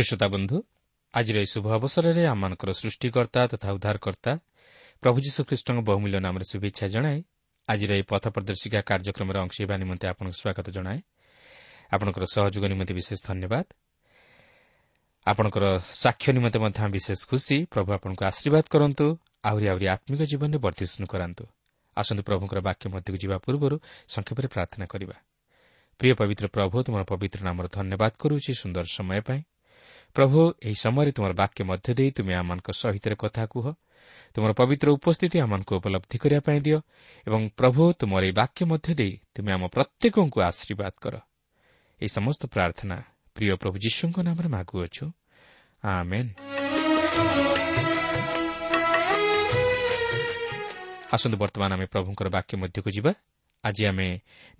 ପ୍ରିୟ ଶ୍ରୋତା ବନ୍ଧୁ ଆଜିର ଏହି ଶୁଭ ଅବସରରେ ଆମମାନଙ୍କର ସୃଷ୍ଟିକର୍ତ୍ତା ତଥା ଉଦ୍ଧାରକର୍ତ୍ତା ପ୍ରଭୁ ଯୀଶୁଖ୍ରୀଷ୍ଟଙ୍କ ବହୁମୂଲ୍ୟ ନାମରେ ଶୁଭେଚ୍ଛା ଜଣାଏ ଆଜିର ଏହି ପଥ ପ୍ରଦର୍ଶିକା କାର୍ଯ୍ୟକ୍ରମରେ ଅଂଶ ହେବା ନିମନ୍ତେ ଆପଣଙ୍କୁ ସ୍ୱାଗତ ଜଣାଏ। ଆପଣଙ୍କର ସହଯୋଗ ନିମନ୍ତେ ବିଶେଷ ଧନ୍ୟବାଦ। ଆପଣଙ୍କର ସାକ୍ଷ୍ୟ ନିମନ୍ତେ ମଧ୍ୟ ବିଶେଷ ଖୁସି। ପ୍ରଭୁ ଆପଣଙ୍କୁ ଆଶୀର୍ବାଦ କରନ୍ତୁ ଆହୁରି ଆହୁରି ଆତ୍ମିକ ଜୀବନରେ ବର୍ଦ୍ଧିଷ୍ଣୁ କରାନ୍ତୁ। ଆସନ୍ତୁ ପ୍ରଭୁଙ୍କର ବାକ୍ୟ ମଧ୍ୟକୁ ଯିବା ପୂର୍ବରୁ ସଂକ୍ଷେପରେ ପ୍ରାର୍ଥନା କରିବା। ପ୍ରିୟ ପବିତ୍ର ପ୍ରଭୁ ତୁମର ପବିତ୍ର ନାମର ଧନ୍ୟବାଦ କରୁଛି ସୁନ୍ଦର ସମୟ ପାଇଁ। ପ୍ରଭୁ ଏହି ସମୟରେ ତୁମର ବାକ୍ୟ ମଧ୍ୟ ଦେଇ ତୁମେ ଆମମାନଙ୍କ ସହିତ କଥା କୁହ। ତୁମର ପବିତ୍ର ଉପସ୍ଥିତି ଆମମାନଙ୍କୁ ଉପଲବ୍ଧି କରିବା ପାଇଁ ଦିଅ ଏବଂ ପ୍ରଭୁ ତୁମର ଏହି ବାକ୍ୟ ମଧ୍ୟ ଦେଇ ତୁମେ ଆମ ପ୍ରତ୍ୟେକଙ୍କୁ ଆଶୀର୍ବାଦ କର। ଏହି ସମସ୍ତ ପ୍ରାର୍ଥନା ପ୍ରିୟ ପ୍ରଭୁ ଯୀଶୁଙ୍କ ନାମରେ ମାଗୁଅଛୁ ଆସନ୍ତୁ ବର୍ତ୍ତମାନ ଆମେ ପ୍ରଭୁଙ୍କର ବାକ୍ୟ ମଧ୍ୟକୁ ଯିବା। ଆଜି ଆମେ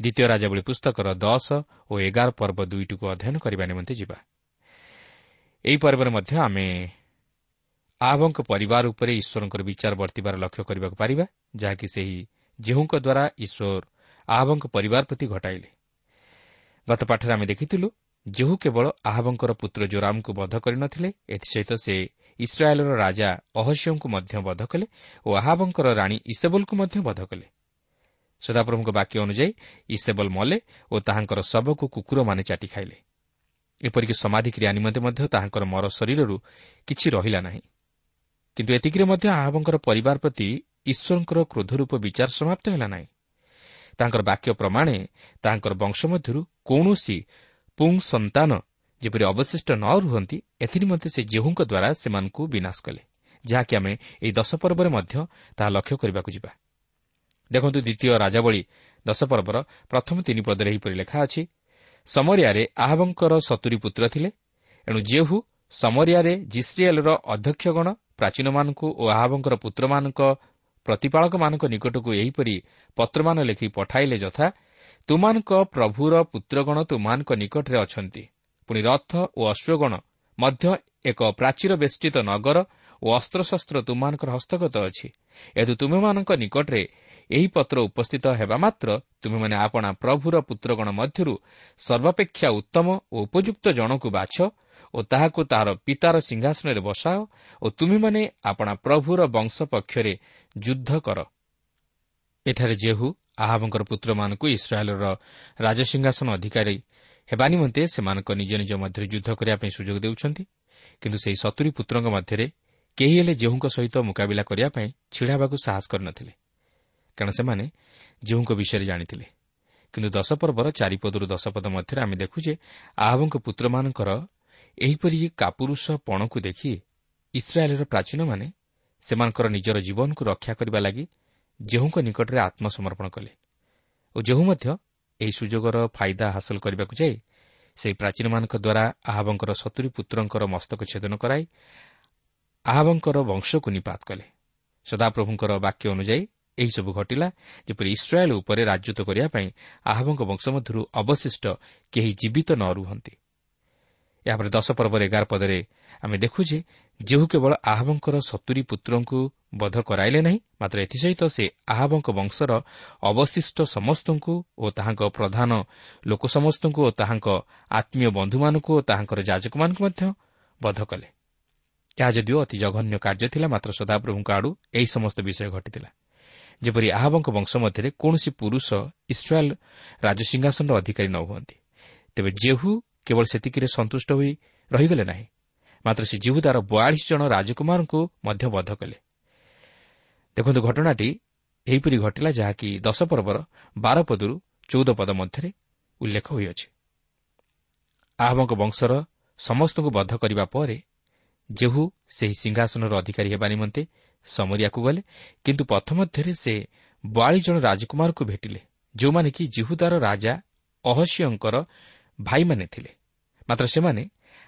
ଦ୍ୱିତୀୟ ରାଜାବଳୀ ପୁସ୍ତକର ଦଶ ଓ ଏଗାର ପର୍ବ ଦୁଇଟିକୁ ଅଧ୍ୟୟନ କରିବା ନିମନ୍ତେ ଯିବା। ଏହି ପର୍ବରେ ମଧ୍ୟ ଆମେ ଆହବଙ୍କ ପରିବାର ଉପରେ ଈଶ୍ୱରଙ୍କର ବିଚାର ବର୍ତ୍ତିବାର ଲକ୍ଷ୍ୟ କରିବାକୁ ପାରିବା ଯାହାକି ସେହି ଯେଉଁଙ୍କ ଦ୍ୱାରା ଈଶ୍ୱର ଆହବଙ୍କ ପରିବାର ପ୍ରତି ଘଟାଇଲେ। ଗତ ପାଠରେ ଆମେ ଦେଖିଥିଲୁ ଯେହୁ କେବଳ ଆହବଙ୍କର ପୁତ୍ର ଜୋରାମଙ୍କୁ ବଧ କରିନଥିଲେ ଏଥିସହିତ ସେ ଇସ୍ରାଏଲ୍ର ରାଜା ଅହସ୍ୟଙ୍କୁ ମଧ୍ୟ ବଧ କଲେ ଓ ଆହାବଙ୍କର ରାଣୀ ଇସେବଲଙ୍କୁ ମଧ୍ୟ ବଧ କଲେ। ସଦାପ୍ରଭୁଙ୍କ ବାକ୍ୟ ଅନୁଯାୟୀ ଇସେବଲ ମଲେ ଓ ତାହାଙ୍କର ଶବକୁ କୁକୁରମାନେ ଚାଟି ଖାଇଲେ। ଏପରିକି ସମାଧି କ୍ରିୟା ନିମନ୍ତେ ମଧ୍ୟ ତାହାଙ୍କର ମର ଶରୀରରୁ କିଛି ରହିଲା ନାହିଁ। କିନ୍ତୁ ଏତିକିରେ ମଧ୍ୟ ଆହବଙ୍କର ପରିବାର ପ୍ରତି ଈଶ୍ୱରଙ୍କର କ୍ରୋଧରୂପ ବିଚାର ସମାପ୍ତ ହେଲା ନାହିଁ। ତାଙ୍କର ବାକ୍ୟ ପ୍ରମାଣେ ତାହାଙ୍କର ବଂଶ ମଧ୍ୟରୁ କୌଣସି ପୁଂ ସନ୍ତାନ ଯେପରି ଅବଶିଷ୍ଟ ନ ରୁହନ୍ତି ଏଥିନିମନ୍ତେ ସେ ଜେହୁଙ୍କ ଦ୍ୱାରା ସେମାନଙ୍କୁ ବିନାଶ କଲେ ଯାହାକି ଆମେ ଏହି ଦଶ ପର୍ବରେ ମଧ୍ୟ ତାହା ଲକ୍ଷ୍ୟ କରିବାକୁ ଯିବା। ଦେଖନ୍ତୁ ଦ୍ୱିତୀୟ ରାଜାବଳୀ ଦଶ ପର୍ବର ପ୍ରଥମ ତିନି ପଦରେ ଏହିପରି ଲେଖା ଅଛି ସମରିଆରେ ଆହବଙ୍କର ସତୁରୀ ପୁତ୍ର ଥିଲେ। ଏଣୁ ଜେହୁ ସମରିଆରେ ଜିସ୍ରିଏଲ୍ର ଅଧ୍ୟକ୍ଷଗଣ ପ୍ରାଚୀନମାନଙ୍କୁ ଓ ଆହବଙ୍କର ପୁତ୍ରମାନଙ୍କ ପ୍ରତିପାଳକମାନଙ୍କ ନିକଟକୁ ଏହିପରି ପତ୍ରମାନ ଲେଖି ପଠାଇଲେ ଯଥା ତୁମାନଙ୍କ ପ୍ରଭୁର ପୁତ୍ରଗଣ ତୁମାନଙ୍କ ନିକଟରେ ଅଛନ୍ତି। ପୁଣି ରଥ ଓ ଅଶ୍ୱଗଣ ମଧ୍ୟ ଏକ ପ୍ରାଚୀର ବେଷ୍ଟିତ ନଗର ଓ ଅସ୍ତ୍ରଶସ୍ତ୍ର ତୁମମାନଙ୍କର ହସ୍ତଗତ ଅଛି। ଏଥୁ ତୁମେମାନଙ୍କ ନିକଟରେ ଏହି ପତ୍ର ଉପସ୍ଥିତ ହେବା ମାତ୍ର ତୁମେମାନେ ଆପଣା ପ୍ରଭୁର ପୁତ୍ରଗଣ ମଧ୍ୟରୁ ସର୍ବାପେକ୍ଷା ଉତ୍ତମ ଓ ଉପଯୁକ୍ତ ଜଣକୁ ବାଛ ଓ ତାହାକୁ ତାହାର ପିତାର ସିଂହାସନରେ ବସାଅ ଓ ତୁମେମାନେ ଆପଣା ପ୍ରଭୁର ବଂଶ ପକ୍ଷରେ ଯୁଦ୍ଧ କର। ଏଠାରେ ଜେହୁ ଆହାବଙ୍କର ପୁତ୍ରମାନଙ୍କୁ ଇସ୍ରାଏଲ୍ର ରାଜସିଂହାସନ ଅଧିକାରୀ ହେବା ନିମନ୍ତେ ସେମାନଙ୍କ ନିଜ ନିଜ ମଧ୍ୟରେ ଯୁଦ୍ଧ କରିବା ପାଇଁ ସୁଯୋଗ ଦେଉଛନ୍ତି କିନ୍ତୁ ସେହି ସତୁରୀ ପୁତ୍ରଙ୍କ ମଧ୍ୟରେ କେହି ହେଲେ ଯେଉଁଙ୍କ ସହିତ ମୁକାବିଲା କରିବା ପାଇଁ ଛିଡ଼ା ହେବାକୁ ସାହସ କରିନଥିଲେ। କାରଣ ସେମାନେ ଯେଉଁଙ୍କ ବିଷୟରେ ଜାଣିଥିଲେ। କିନ୍ତୁ ଦଶପର୍ବର ଚାରିପଦରୁ ଦଶପଦ ମଧ୍ୟରେ ଆମେ ଦେଖୁ ଯେ ଆହବଙ୍କ ପୁତ୍ରମାନଙ୍କର ଏହିପରି କାପୁରୁଷ ପଣକୁ ଦେଖି ଇସ୍ରାଏଲ୍ର ପ୍ରାଚୀନମାନେ ସେମାନଙ୍କର ନିଜର ଜୀବନକୁ ରକ୍ଷା କରିବା ଲାଗି ଯେଉଁଙ୍କ ନିକଟରେ ଆତ୍ମସମର୍ପଣ କଲେ ଓ ଯେଉଁ ମଧ୍ୟ ଏହି ସୁଯୋଗର ଫାଇଦା ହାସଲ କରିବାକୁ ଯାଇ ସେହି ପ୍ରାଚୀନମାନଙ୍କ ଦ୍ୱାରା ଆହବଙ୍କର ସତୁରୀ ପୁତ୍ରଙ୍କର ମସ୍ତକ ଛେଦନ କରାଇ ଆହବଙ୍କର ବଂଶକୁ ନିପାତ କଲେ। ସଦାପ୍ରଭୁଙ୍କର ବାକ୍ୟ ଅନୁଯାୟୀ ଏହିସବୁ ଘଟିଲା ଯେପରି ଇସ୍ରାଏଲ୍ ଉପରେ ରାଜତ୍ୱ କରିବା ପାଇଁ ଆହବଙ୍କ ବଂଶ ମଧ୍ୟରୁ ଅବଶିଷ୍ଟ କେହି ଜୀବିତ ନ ରୁହନ୍ତି। ଏହାପରେ ଦଶ ପର୍ବର ଏଗାର ପଦରେ ଆମେ ଦେଖୁ ଯେ ଯେଉଁ କେବଳ ଆହବଙ୍କର ସତୁରୀ ପୁତ୍ରଙ୍କୁ ବଧ କରାଇଲେ ନାହିଁ ମାତ୍ର ଏଥିସହିତ ସେ ଆହବଙ୍କ ବଂଶର ଅବଶିଷ୍ଟ ସମସ୍ତଙ୍କୁ ଓ ତାହାଙ୍କ ପ୍ରଧାନ ଲୋକ ସମସ୍ତଙ୍କୁ ଓ ତାହାଙ୍କ ଆତ୍ମୀୟ ବନ୍ଧୁମାନଙ୍କୁ ଓ ତାହାଙ୍କର ଯାଜକମାନଙ୍କୁ ମଧ୍ୟ ବଧ କଲେ। ଏହା ଯଦିଓ ଅତି ଜଘନ୍ୟ କାର୍ଯ୍ୟ ଥିଲା ମାତ୍ର ସଦାପ୍ରଭୁଙ୍କ ଆଡ଼ୁ ଏହି ସମସ୍ତ ବିଷୟ ଘଟିଥିଲା। ଯେପରି ଆହବଙ୍କ ବଂଶ ମଧ୍ୟରେ କୌଣସି ପୁରୁଷ ଇସ୍ରାଏଲ୍ ରାଜସିଂହାସନର ଅଧିକାରୀ ନ ହୁଅନ୍ତି। ତେବେ ଜେହୁ କେବଳ ସେତିକିରେ ସନ୍ତୁଷ୍ଟ ହୋଇ ରହିଗଲେ ନାହିଁ। ମାତ୍ର ସେ ଜିହୁଦାର ବୟାଳିଶ ଜଣ ରାଜକୁମାରଙ୍କୁ ମଧ୍ୟ ବଧ କଲେ। ଦେଖନ୍ତୁ ଘଟଣାଟି ଏହିପରି ଘଟିଲା ଯାହାକି ଦଶ ପର୍ବର ବାର ପଦରୁ ଚଉଦ ପଦ ମଧ୍ୟରେ ଉଲ୍ଲେଖ ହୋଇଅଛି। ଆହବଙ୍କ ବଂଶର ସମସ୍ତଙ୍କୁ ବଦ୍ଧ କରିବା ପରେ ଯେହୁ ସେହି ସିଂହାସନର ଅଧିକାରୀ ହେବା ନିମନ୍ତେ ସମରିଆକୁ ଗଲେ। କିନ୍ତୁ ପଥ ମଧ୍ୟରେ ସେ ବୟାଳିଶ ଜଣ ରାଜକୁମାରଙ୍କୁ ଭେଟିଲେ ଯେଉଁମାନେ କି ଜିହୁଦାର ରାଜା ଅହସ୍ୟଙ୍କର ଭାଇମାନେ ଥିଲେ। ମାତ୍ର ସେମାନେ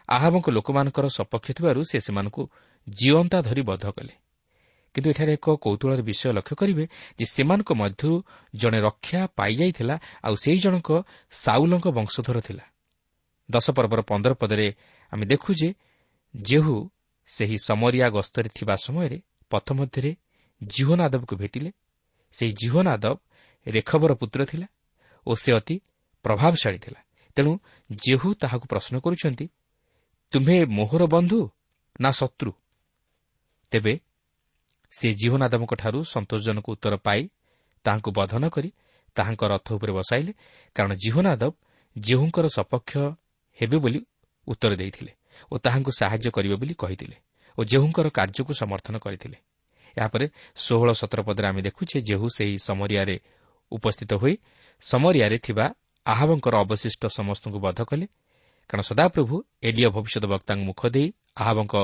ଆହାବଙ୍କ ଲୋକମାନଙ୍କର ସପକ୍ଷ ଥିବାରୁ ସେ ସେମାନଙ୍କୁ ଜିଅନ୍ତା ଧରି ବଧ କଲେ। କିନ୍ତୁ ଏଠାରେ ଏକ କୌତୁହଳର ବିଷୟ ଲକ୍ଷ୍ୟ କରିବେ ଯେ ସେମାନଙ୍କ ମଧ୍ୟରୁ ଜଣେ ରକ୍ଷା ପାଇଯାଇଥିଲା ଆଉ ସେହି ଜଣକ ସାଉଲଙ୍କ ବଂଶଧର ଥିଲା। ଦଶ ପର୍ବର ପନ୍ଦର ପଦରେ ଆମେ ଦେଖୁ ଯେହୁ ସେହି ସମରିଆ ଗସ୍ତରେ ଥିବା ସମୟରେ ପଥ ମଧ୍ୟରେ ଜିହୋନାଦବକୁ ଭେଟିଲେ। ସେହି ଜିହୋନାଦବ ରେଖବର ପୁତ୍ର ଥିଲା ଓ ସେ ଅତି ପ୍ରଭାବଶାଳୀ ଥିଲା। ତେଣୁ ଯେହୁ ତାହାକୁ ପ୍ରଶ୍ନ କରୁଛନ୍ତି ତୁମ୍ଭେ ମୋହର ବନ୍ଧୁ ନା ଶତ୍ରୁ? ତେବେ ସେ ଜିହୋନାଦବଙ୍କଠାରୁ ସନ୍ତୋଷଜନକ ଉତ୍ତର ପାଇ ତାହାଙ୍କୁ ବଧ ନ କରି ତାହାଙ୍କ ରଥ ଉପରେ ବସାଇଲେ। କାରଣ ଜିହୋନାଦବ ଯେହୁଙ୍କର ସପକ୍ଷ ହେବେ ବୋଲି ଉତ୍ତର ଦେଇଥିଲେ ଓ ତାହାଙ୍କୁ ସାହାଯ୍ୟ କରିବେ ବୋଲି କହିଥିଲେ। ଓ ଯେହୁଙ୍କର କାର୍ଯ୍ୟକୁ ସମର୍ଥନ କରିଥିଲେ। ଏହାପରେ ଷୋହଳ ସତର ପଦରେ ଆମେ ଦେଖୁ ଯେ ଯେହୁ ସେହି ସମରିଆରେ ଉପସ୍ଥିତ ହୋଇ ସମରିଆରେ ଥିବା ଆହବଙ୍କର ଅବଶିଷ୍ଟ ସମସ୍ତଙ୍କୁ ବଧ କଲେ। କାରଣ ସଦାପ୍ରଭୁ ଏଲିୟ ଭବିଷ୍ୟତ ବକ୍ତାଙ୍କ ମୁଖ ଦେଇ ଆହବଙ୍କ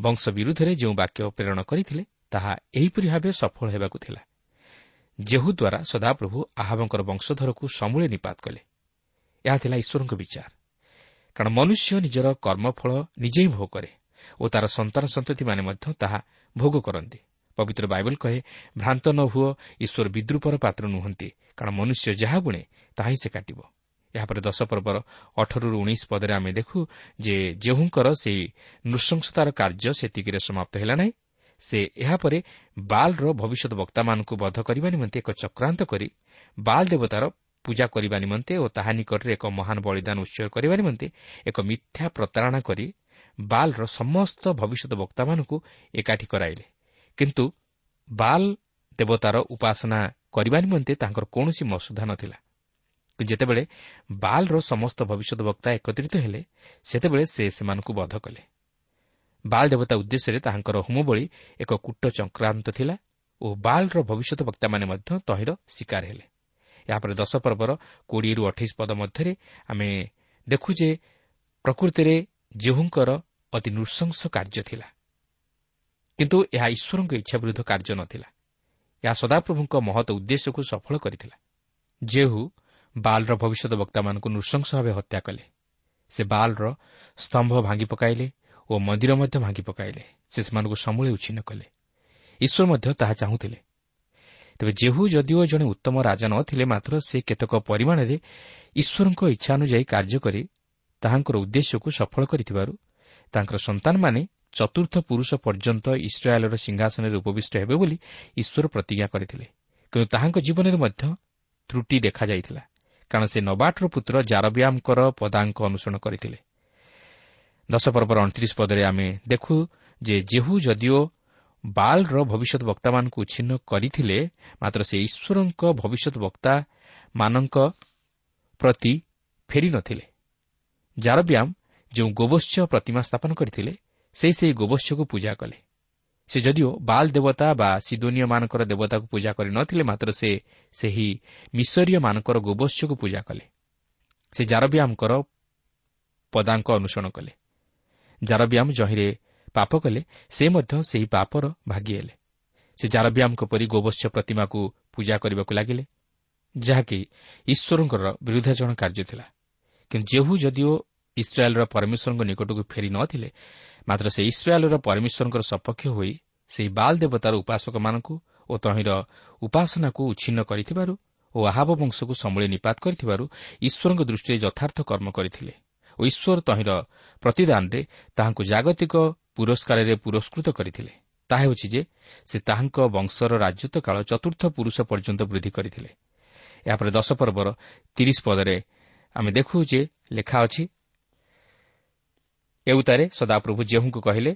ବଂଶ ବିରୁଦ୍ଧରେ ଯେଉଁ ବାକ୍ୟ ପ୍ରେରଣ କରିଥିଲେ ତାହା ଏହିପରି ଭାବେ ସଫଳ ହେବାକୁ ଥିଲା। ଯେହୁ ଦ୍ୱାରା ସଦାପ୍ରଭୁ ଆହବଙ୍କର ବଂଶଧରକୁ ସମୂଳେ ନିପାତ କଲେ। ଏହା ଥିଲା ଈଶ୍ୱରଙ୍କ ବିଚାର। କାରଣ ମନୁଷ୍ୟ ନିଜର କର୍ମଫଳ ନିଜେ ହିଁ ଭୋଗ କରେ। ଓ ତା'ର ସନ୍ତାନ ସନ୍ତତିମାନେ ମଧ୍ୟ ତାହା ଭୋଗ କରନ୍ତି। ପବିତ୍ର ବାଇବଲ କହେ ଭ୍ରାନ୍ତ ନ ହୁଅ ଈଶ୍ୱର ବିଦ୍ରୁପର ପାତ୍ର ନୁହନ୍ତି କାରଣ ମନୁଷ୍ୟ ଯାହା ବୁଣେ ତାହା ହିଁ ସେ କାଟିବ। ଏହାପରେ ଦଶ ପର୍ବର ଅଠରରୁ ଉଣେଇଶ ପଦରେ ଆମେ ଦେଖୁ ଯେ ଯେଉଁଙ୍କର ସେହି ନୃଶଂସତାର କାର୍ଯ୍ୟ ସେତିକିରେ ସମାପ୍ତ ହେଲା ନାହିଁ ସେ ଏହାପରେ ବାଲ୍ର ଭବିଷ୍ୟତ ବକ୍ତାମାନଙ୍କୁ ବଧ କରିବା ନିମନ୍ତେ ଏକ ଚକ୍ରାନ୍ତ କରି ବାଲ୍ ଦେବତାର ପୂଜା କରିବା ନିମନ୍ତେ ଓ ତାହା ନିକଟରେ ଏକ ମହାନ ବଳିଦାନ ଉତ୍ସର୍ଗ କରିବା ନିମନ୍ତେ ଏକ ମିଥ୍ୟା ପ୍ରତାରଣା କରି ବାଲ୍ର ସମସ୍ତ ଭବିଷ୍ୟତ ବକ୍ତାମାନଙ୍କୁ ଏକାଠି କରାଇଲେ। କିନ୍ତୁ ବାଲ୍ ଦେବତାର ଉପାସନା କରିବା ନିମନ୍ତେ ତାଙ୍କର କୌଣସି ମସୁଧା ନଥିଲା। ଯେତେବେଳେ ବାଲ୍ର ସମସ୍ତ ଭବିଷ୍ୟତ ବକ୍ତା ଏକତ୍ରିତ ହେଲେ ସେତେବେଳେ ସେ ସେମାନଙ୍କୁ ବଧ କଲେ। ବାଲ୍ ଦେବତା ଉଦ୍ଦେଶ୍ୟରେ ତାହାଙ୍କର ହୋମବଳି ଏକ କୂଟ ଚକ୍ରାନ୍ତ ଥିଲା ଓ ବାଲ୍ର ଭବିଷ୍ୟତ ବକ୍ତାମାନେ ମଧ୍ୟ ତହିଁର ଶିକାର ହେଲେ। ଏହାପରେ ଦଶ ପର୍ବର କୋଡ଼ିଏରୁ ଅଠେଇଶ ପଦ ମଧ୍ୟରେ ଆମେ ଦେଖୁ ଯେ ପ୍ରକୃତିରେ ଜେହୁଙ୍କର ଅତି ନୃଶଂସ କାର୍ଯ୍ୟ ଥିଲା। କିନ୍ତୁ ଏହା ଈଶ୍ୱରଙ୍କ ଇଚ୍ଛା ବିରୁଦ୍ଧ କାର୍ଯ୍ୟ ନଥିଲା। ଏହା ସଦାପ୍ରଭୁଙ୍କ ମହତ ଉଦ୍ଦେଶ୍ୟକୁ ସଫଳ କରିଥିଲା। ଜେହୁ ବାଲ୍ର ଭବିଷ୍ୟତ ବକ୍ତାମାନଙ୍କୁ ନୃଶଂସ ଭାବେ ହତ୍ୟା କଲେ ସେ ବାଲ୍ର ସ୍ତମ୍ଭ ଭାଙ୍ଗି ପକାଇଲେ ଓ ମନ୍ଦିର ମଧ୍ୟ ଭାଙ୍ଗି ପକାଇଲେ। ସେ ସେମାନଙ୍କୁ ସମୂଳେ ଉଚ୍ଛିନ୍ନ କଲେ। ଈଶ୍ୱର ମଧ୍ୟ ତାହା ଚାହୁଁଥିଲେ। ତେବେ ଜେହୁ ଯଦିଓ ଜଣେ ଉତ୍ତମ ରାଜା ନଥିଲେ ମାତ୍ର ସେ କେତେକ ପରିମାଣରେ ଈଶ୍ୱରଙ୍କ ଇଚ୍ଛା ଅନୁଯାୟୀ କାର୍ଯ୍ୟ କରି ତାହାଙ୍କର ଉଦ୍ଦେଶ୍ୟକୁ ସଫଳ କରିଥିବାରୁ ତାଙ୍କର ସନ୍ତାନମାନେ ଚତୁର୍ଥ ପୁରୁଷ ପର୍ଯ୍ୟନ୍ତ ଇସ୍ରାଏଲ୍ର ସିଂହାସନରେ ଉପବିଷ୍ଟ ହେବେ ବୋଲି ଈଶ୍ୱର ପ୍ରତିଜ୍ଞା କରିଥିଲେ। କିନ୍ତୁ ତାହାଙ୍କ ଜୀବନରେ ମଧ୍ୟ ତ୍ରୁଟି ଦେଖାଯାଇଥିଲା କାରଣ ସେ ନବାଟର ପୁତ୍ର ଜାରବ୍ୟାମଙ୍କର ପଦାଙ୍କ ଅନୁସରଣ କରିଥିଲେ। ଦଶପର୍ବର ଅଣତିରିଶ ପଦରେ ଆମେ ଦେଖୁ ଯେ ଜେହୁ ଯଦିଓ ବାଲ୍ର ଭବିଷ୍ୟତ ବକ୍ତାମାନଙ୍କୁ ଉଚ୍ଛିନ୍ନ କରିଥିଲେ ମାତ୍ର ସେ ଈଶ୍ୱରଙ୍କ ଭବିଷ୍ୟତ ବକ୍ତାମାନଙ୍କ ପ୍ରତି ଫେରି ନଥିଲେ ଜାରବ୍ୟାମ୍ ଯେଉଁ ଗୋବଶ୍ୟ ପ୍ରତିମା ସ୍ଥାପନ କରିଥିଲେ ସେ ସେହି ଗୋବଶ୍ୟକୁ ପୂଜା କଲେ। ସେ ଯଦିଓ ବାଲ୍ ଦେବତା ବା ସିଦୋନିୟମାନଙ୍କର ଦେବତାକୁ ପୂଜା କରିନଥିଲେ ମାତ୍ର ସେ ସେହି ମିଶରୀୟମାନଙ୍କର ଗୋବଶ୍ୟକୁ ପୂଜା କଲେ। ସେ ଜାରବ୍ୟାମ୍ଙ୍କର ପଦାଙ୍କ ଅନୁସରଣ କଲେ। ଜାରବ୍ୟାମ୍ ଜହିଁରେ ପାପ କଲେ ସେ ମଧ୍ୟ ସେହି ପାପର ଭାଗି ହେଲେ। ସେ ଜାରବ୍ୟାମ୍ଙ୍କ ପରି ଗୋବଶ୍ୟ ପ୍ରତିମାକୁ ପୂଜା କରିବାକୁ ଲାଗିଲେ ଯାହାକି ଈଶ୍ୱରଙ୍କର ବିରୁଦ୍ଧାଚରଣ କାର୍ଯ୍ୟ ଥିଲା। କିନ୍ତୁ ଯେହୁ ଯଦିଓ ଇସ୍ରାଏଲ୍ର ପରମେଶ୍ୱରଙ୍କ ନିକଟକୁ ଫେରି ନଥିଲେ ମାତ୍ର ସେ ଇସ୍ରାଏଲ୍ର ପରମେଶ୍ୱରଙ୍କର ସପକ୍ଷ ହୋଇ ସେହି ବାଲ୍ ଦେବତାର ଉପାସକମାନଙ୍କୁ ଓ ତହିଁର ଉପାସନାକୁ ଉଚ୍ଛିନ୍ନ କରିଥିବାରୁ ଓ ଆହାବ ବଂଶକୁ ସମୂଳେ ନିପାତ କରିଥିବାରୁ ଈଶ୍ୱରଙ୍କ ଦୃଷ୍ଟିରେ ଯଥାର୍ଥ କର୍ମ କରିଥିଲେ ଓ ଈଶ୍ୱର ତହିଁର ପ୍ରତିଦାନରେ ତାହାଙ୍କୁ ଜାଗତିକ ପୁରସ୍କାରରେ ପୁରସ୍କୃତ କରିଥିଲେ। ତାହା ହେଉଛି ଯେ ସେ ତାହାଙ୍କ ବଂଶର ରାଜତ୍ୱ କାଳ ଚତୁର୍ଥ ପୁରୁଷ ପର୍ଯ୍ୟନ୍ତ ବୃଦ୍ଧି କରିଥିଲେ। ଏହାପରେ ଦଶ ପର୍ବର ତିରିଶ ପଦରେ ଆମେ ଦେଖୁ ଯେ ଲେଖା ଅଛି। ଏଉତାରେ ସଦାପ୍ରଭୁ ଯେଉଁଙ୍କୁ କହିଲେ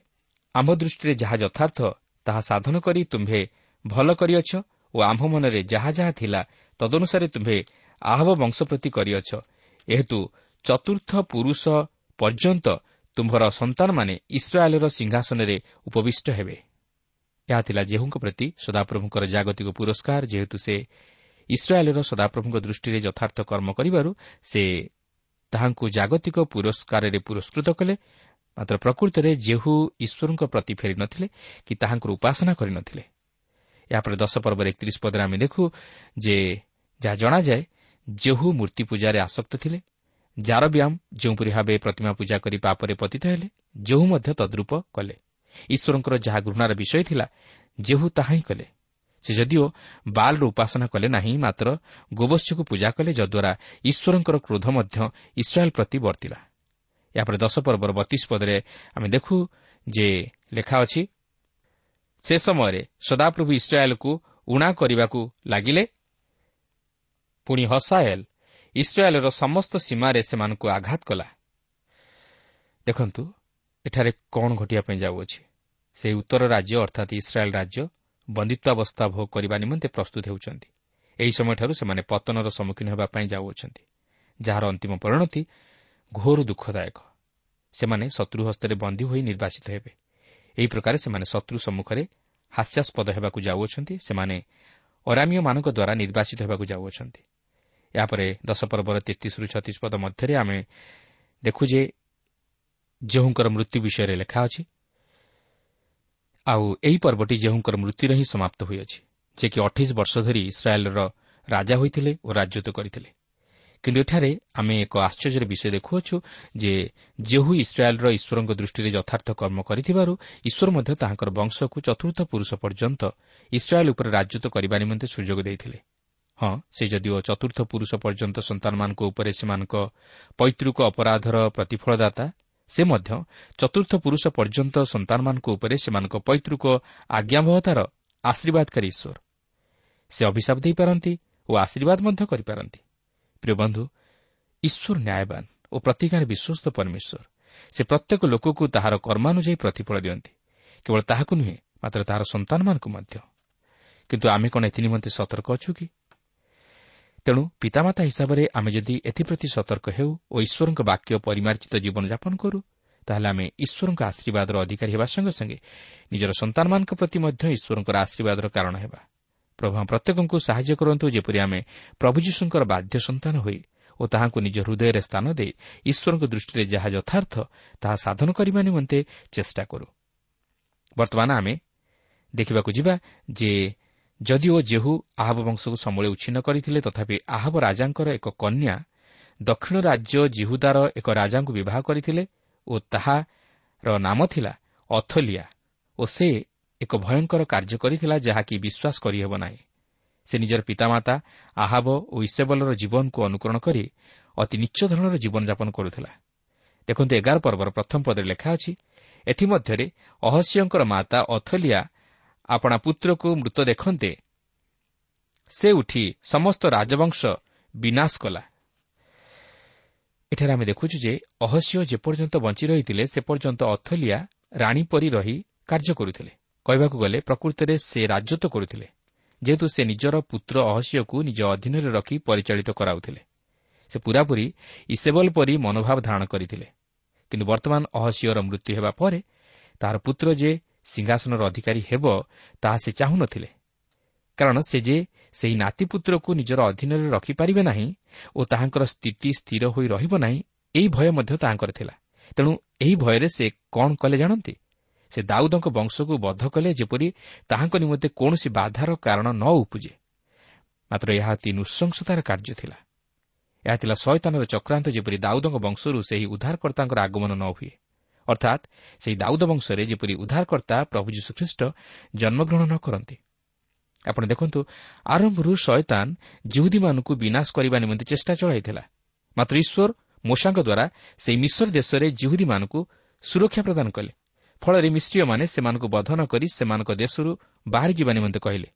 ଆମ୍ଭ ଦୃଷ୍ଟିରେ ଯାହା ଯଥାର୍ଥ ତାହା ସାଧନ କରି ତୁମ୍ଭେ ଭଲ କରିଅଛ ଓ ଆମ୍ଭ ମନରେ ଯାହା ଯାହା ଥିଲା ତଦନୁସାରେ ତୁମ୍ଭେ ଆହବ ବଂଶ ପ୍ରତି କରିଅଛ। ଏହେତୁ ଚତୁର୍ଥ ପୁରୁଷ ପର୍ଯ୍ୟନ୍ତ ତୁମ୍ଭର ସନ୍ତାନମାନେ ଇସ୍ରାଏଲ୍ର ସିଂହାସନରେ ଉପବିଷ୍ଟ ହେବେ। ଏହା ଥିଲା ଜେହୁଙ୍କ ପ୍ରତି ସଦାପ୍ରଭୁଙ୍କର ଜାଗତିକ ପୁରସ୍କାର ଯେହେତୁ ସେ ଇସ୍ରାଏଲ୍ର ସଦାପ୍ରଭୁଙ୍କ ଦୃଷ୍ଟିରେ ଯଥାର୍ଥ କର୍ମ କରିବାରୁ ସେ ତାହାଙ୍କୁ ଜାଗତିକ ପୁରସ୍କାରରେ ପୁରସ୍କୃତ କଲେ। ମାତ୍ର ପ୍ରକୃତରେ ଜେହୁ ଈଶ୍ୱରଙ୍କ ପ୍ରତି ଫେରି ନଥିଲେ କି ତାହାଙ୍କର ଉପାସନା କରିନଥିଲେ ଏହାପରେ ଦଶ ପର୍ବର ଏକତିରିଶ ପଦରେ ଆମେ ଦେଖୁ ଯେ ଯାହା ଜଣାଯାଏ ଜେହୁ ମୂର୍ତ୍ତି ପୂଜାରେ ଆସକ୍ତ ଥିଲେ। ଜାରବ୍ୟାମ୍ ଯେଉଁପରି ଭାବେ ପ୍ରତିମା ପୂଜା କରି ପାପରେ ପତିତ ହେଲେ ଜେହୁ ମଧ୍ୟ ତଦ୍ରୁପ କଲେ। ଈଶ୍ୱରଙ୍କର ଯାହା ଘୃଣାର ବିଷୟ ଥିଲା ଜେହୁ ତାହା ହିଁ କଲେ। ସେ ଯଦିଓ ବାଲ୍ର ଉପାସନା କଲେ ନାହିଁ ମାତ୍ର ଗୋବଶ୍ୟକୁ ପୂଜା କଲେ ଯଦ୍ୱାରା ଈଶ୍ୱରଙ୍କର କ୍ରୋଧ ମଧ୍ୟ ଇସ୍ରାଏଲ୍ ପ୍ରତି ବର୍ତ୍ତିଲା। ଏହାପରେ ଦଶ ପର୍ବର ବତିଶ ପଦରେ ଆମେ ଦେଖୁ ଯେ ଲେଖା ଅଛି ସେ ସମୟରେ ସଦାପ୍ରଭୁ ଇସ୍ରାଏଲ୍କୁ ଉଣା କରିବାକୁ ଲାଗିଲେ। ପୁଣି ହସାଏଲ୍ ଇସ୍ରାଏଲ୍ର ସମସ୍ତ ସୀମାରେ ସେମାନଙ୍କୁ ଆଘାତ କଲା। ଦେଖନ୍ତୁ ଏଠାରେ କ'ଣ ଘଟିବା ପାଇଁ ଯାଉଅଛି। ସେହି ଉତ୍ତର ରାଜ୍ୟ ଅର୍ଥାତ୍ ଇସ୍ରାଏଲ୍ ରାଜ୍ୟ ବନ୍ଦିତ୍ୱାବସ୍ଥା ଭୋଗ କରିବା ନିମନ୍ତେ ପ୍ରସ୍ତୁତ ହେଉଛନ୍ତି। ଏହି ସମୟଠାରୁ ସେମାନେ ପତନର ସମ୍ମୁଖୀନ ହେବା ପାଇଁ ଯାଉଅଛନ୍ତି। ଯାହାର ଅନ୍ତିମ ପରିଣତି ଘୋର ଦୁଃଖଦାୟକ। ସେମାନେ ଶତ୍ରୁ ହସ୍ତରେ ବନ୍ଦୀ ହୋଇ ନିର୍ବାଚିତ ହେବେ। ଏହି ପ୍ରକାର ସେମାନେ ଶତ୍ରୁ ସମ୍ମୁଖରେ ହାସ୍ୟାସ୍ପଦ ହେବାକୁ ଯାଉଅଛନ୍ତି। ସେମାନେ ଅରାମୀୟମାନଙ୍କ ଦ୍ୱାରା ନିର୍ବାଚିତ ହେବାକୁ ଯାଉଅଛନ୍ତି। ଏହାପରେ ଦଶ ପର୍ବର ତେତିଶରୁ ଛତିଶ ପଦ ମଧ୍ୟରେ ଆମେ ଦେଖୁ ଯେ ଯେଉଁଙ୍କର ମୃତ୍ୟୁ ବିଷୟରେ ଲେଖା ଅଛି। ଆଉ ଏହି ପର୍ବଟି ଯେଉଁଙ୍କର ମୃତ୍ୟୁରେ ହିଁ ସମାପ୍ତ ହୋଇଅଛି ଯେ କି ଅଠେଇଶ ବର୍ଷ ଧରି ଇସ୍ରାଏଲ୍ର ରାଜା ହୋଇଥିଲେ ଓ ରାଜତ୍ୱ କରିଥିଲେ। କିନ୍ତୁ ଏଠାରେ ଆମେ ଏକ ଆଶ୍ଚର୍ଯ୍ୟର ବିଷୟ ଦେଖୁଅଛୁ ଯେ ଯେହୁ ଇସ୍ରାଏଲ୍ର ଈଶ୍ୱରଙ୍କ ଦୃଷ୍ଟିରେ ଯଥାର୍ଥ କର୍ମ କରିଥିବାରୁ ଈଶ୍ୱର ମଧ୍ୟ ତାହାଙ୍କର ବଂଶକୁ ଚତୁର୍ଥ ପୁରୁଷ ପର୍ଯ୍ୟନ୍ତ ଇସ୍ରାଏଲ୍ ଉପରେ ରାଜତ୍ୱ କରିବା ନିମନ୍ତେ ସୁଯୋଗ ଦେଇଥିଲେ। ହଁ ସେ ଯଦିଓ ଚତୁର୍ଥ ପୁରୁଷ ପର୍ଯ୍ୟନ୍ତ ସନ୍ତାନମାନଙ୍କ ଉପରେ ସେମାନଙ୍କ ପୈତୃକ ଅପରାଧର ପ୍ରତିଫଳଦାତା ସେ ମଧ୍ୟ ଚତୁର୍ଥ ପୁରୁଷ ପର୍ଯ୍ୟନ୍ତ ସନ୍ତାନମାନଙ୍କ ଉପରେ ସେମାନଙ୍କ ପୈତୃକ ଆଜ୍ଞାବହତାର ଆଶୀର୍ବାଦକାରୀ ଈଶ୍ୱର। ସେ ଅଭିଶାପ ଦେଇପାରନ୍ତି ଓ ଆଶୀର୍ବାଦ ମଧ୍ୟ କରିପାରନ୍ତି। ପ୍ରିୟ ବନ୍ଧୁ ଈଶ୍ୱର ନ୍ୟାୟବାନ ଓ ପ୍ରତିଜ୍ଞାରେ ବିଶ୍ୱସ୍ତ ପରମେଶ୍ୱର। ସେ ପ୍ରତ୍ୟେକ ଲୋକକୁ ତାହାର କର୍ମାନୁଯାୟୀ ପ୍ରତିଫଳ ଦିଅନ୍ତି। କେବଳ ତାହାକୁ ନୁହେଁ ମାତ୍ର ତାହାର ସନ୍ତାନମାନଙ୍କୁ ମଧ୍ୟ। କିନ୍ତୁ ଆମେ କ'ଣ ଏଥିନିମନ୍ତେ ସତର୍କ ଅଛୁ କି? ତେଣୁ ପିତାମାତା ହିସାବରେ ଆମେ ଯଦି ଏଥିପ୍ରତି ସତର୍କ ହେଉ ଓ ଈଶ୍ୱରଙ୍କ ବାକ୍ୟ ପରିମାର୍ଜିତ ଜୀବନଯାପନ କରୁ ତାହେଲେ ଆମେ ଈଶ୍ୱରଙ୍କ ଆଶୀର୍ବାଦର ଅଧିକାରୀ ହେବା ସଙ୍ଗେ ସଙ୍ଗେ ନିଜର ସନ୍ତାନମାନଙ୍କ ପ୍ରତି ମଧ୍ୟ ଈଶ୍ୱରଙ୍କର ଆଶୀର୍ବାଦର କାରଣ ହେବା। ପ୍ରଭୁ ପ୍ରତ୍ୟେକଙ୍କୁ ସାହାଯ୍ୟ କରନ୍ତୁ ଯେପରି ଆମେ ପ୍ରଭୁ ଯୀଶୁଙ୍କର ବାଧ୍ୟ ସନ୍ତାନ ହୋଇ ଓ ଓ ତାହାଙ୍କୁ ନିଜ ହୃଦୟରେ ସ୍ଥାନ ଦେଇ ଈଶ୍ୱରଙ୍କ ଦୃଷ୍ଟିରେ ଯାହା ଯଥାର୍ଥ ତାହା ସାଧନ କରିବା ନିମନ୍ତେ ଚେଷ୍ଟା କରୁ। ବର୍ତ୍ତମାନ ଆମେ ଦେଖିବାକୁ ଯିବା ଯେ ଯଦିଓ ଜେହୁ ଆହବ ବଂଶକୁ ସମୂଳେ ଉଚ୍ଛିନ୍ନ କରିଥିଲେ ତଥାପି ଆହବ ରାଜାଙ୍କର ଏକ କନ୍ୟା ଦକ୍ଷିଣ ରାଜ୍ୟ ଜିହୁଦାର ଏକ ରାଜାଙ୍କୁ ବିବାହ କରିଥିଲେ ଓ ତାହାର ନାମ ଥିଲା ଅଥଲିଆ ଓ ସେ ଏକ ଭୟଙ୍କର କାର୍ଯ୍ୟ କରିଥିଲା ଯାହାକି ବିଶ୍ୱାସ କରିହେବ ନାହିଁ। ସେ ନିଜର ପିତାମାତା ଆହାବ ଓ ଇସେବଲର ଜୀବନକୁ ଅନୁକରଣ କରି ଅତି ନିଚ୍ଚ ଧରଣର ଜୀବନଯାପନ କରୁଥିଲା। ଦେଖନ୍ତୁ ଏଗାର ପର୍ବର ପ୍ରଥମ ପଦରେ ଲେଖା ଅଛି ଏଥିମଧ୍ୟରେ ଅହସ୍ୟଙ୍କର ମାତା ଅଥଲିଆ ଆପଣା ପୁତ୍ରକୁ ମୃତ ଦେଖନ୍ତେ। ସେ ଉଠି ସମସ୍ତ ରାଜବଂଶ ବିନାଶ କଲା। ଏଠାରେ ଆମେ ଦେଖୁଛୁ ଯେ ଅହସ୍ୟ ଯେପର୍ଯ୍ୟନ୍ତ ବଞ୍ଚି ରହିଥିଲେ ସେ ପର୍ଯ୍ୟନ୍ତ ଅଥଲିଆ ରାଣୀ ପରି ରହି କାର୍ଯ୍ୟ କରୁଥିଲେ। କହିବାକୁ ଗଲେ ପ୍ରକୃତରେ ସେ ରାଜତ୍ୱ କରୁଥିଲେ ଯେହେତୁ ସେ ନିଜର ପୁତ୍ର ଅହସ୍ୟକୁ ନିଜ ଅଧୀନରେ ରଖି ପରିଚାଳିତ କରାଉଥିଲେ। ସେ ପୂରାପୂରି ଇସେବଲ ପରି ମନୋଭାବ ଧାରଣ କରିଥିଲେ। କିନ୍ତୁ ବର୍ତ୍ତମାନ ଅହସ୍ୟର ମୃତ୍ୟୁ ହେବା ପରେ ତାହାର ପୁତ୍ର ଯେ ସିଂହାସନର ଅଧିକାରୀ ହେବ ତାହା ସେ ଚାହୁଁନଥିଲେ। କାରଣ ସେ ଯେ ସେହି ନାତିପୁତ୍ରକୁ ନିଜର ଅଧୀନରେ ରଖିପାରିବେ ନାହିଁ ଓ ତାହାଙ୍କର ସ୍ଥିତି ସ୍ଥିର ହୋଇ ରହିବ ନାହିଁ ଏହି ଭୟ ମଧ୍ୟ ତାହାଙ୍କର ଥିଲା। ତେଣୁ ଏହି ଭୟରେ ସେ କ'ଣ କଲେ ଜାଣନ୍ତି? ସେ ଦାଉଦଙ୍କ ବଂଶକୁ ବଦ୍ଧ କଲେ ଯେପରି ତାହାଙ୍କ ନିମନ୍ତେ କୌଣସି ବାଧାର କାରଣ ନ ଉପୁଜେ। ମାତ୍ର ଏହା ଅତି ନୃଶଂସତାର କାର୍ଯ୍ୟ ଥିଲା। ଏହା ଥିଲା ଶୟତାନର ଚକ୍ରାନ୍ତ ଯେପରି ଦାଉଦଙ୍କ ବଂଶରୁ ସେହି ଉଦ୍ଧାରକର୍ତ୍ତାଙ୍କର ଆଗମନ ନ ହୁଏ। ଅର୍ଥାତ୍ ସେହି ଦାଉଦ ବଂଶରେ ଯେପରି ଉଦ୍ଧାରକର୍ତ୍ତା ପ୍ରଭୁ ଯୀଶୁଖ୍ରୀଷ୍ଟ ଜନ୍ମଗ୍ରହଣ କରନ୍ତି ଆପଣ ଦେଖନ୍ତୁ ଆରମ୍ଭରୁ ଶୟତାନ ଜିହୁଦୀମାନଙ୍କୁ ବିନାଶ କରିବା ନିମନ୍ତେ ଚେଷ୍ଟା ଚଳାଇଥିଲା ମାତ୍ର ଈଶ୍ୱର ମୋଷାଙ୍କ ଦ୍ୱାରା ସେହି ମିଶ୍ର ଦେଶରେ ଜିହୁଦୀମାନଙ୍କୁ ସୁରକ୍ଷା ପ୍ରଦାନ କଲେ ଫଳରେ ମିଶ୍ରୀୟମାନେ ସେମାନଙ୍କୁ ବଧ ନ କରି ସେମାନଙ୍କ ଦେଶରୁ ବାହାରିଯିବା ନିମନ୍ତେ କହିଲେ।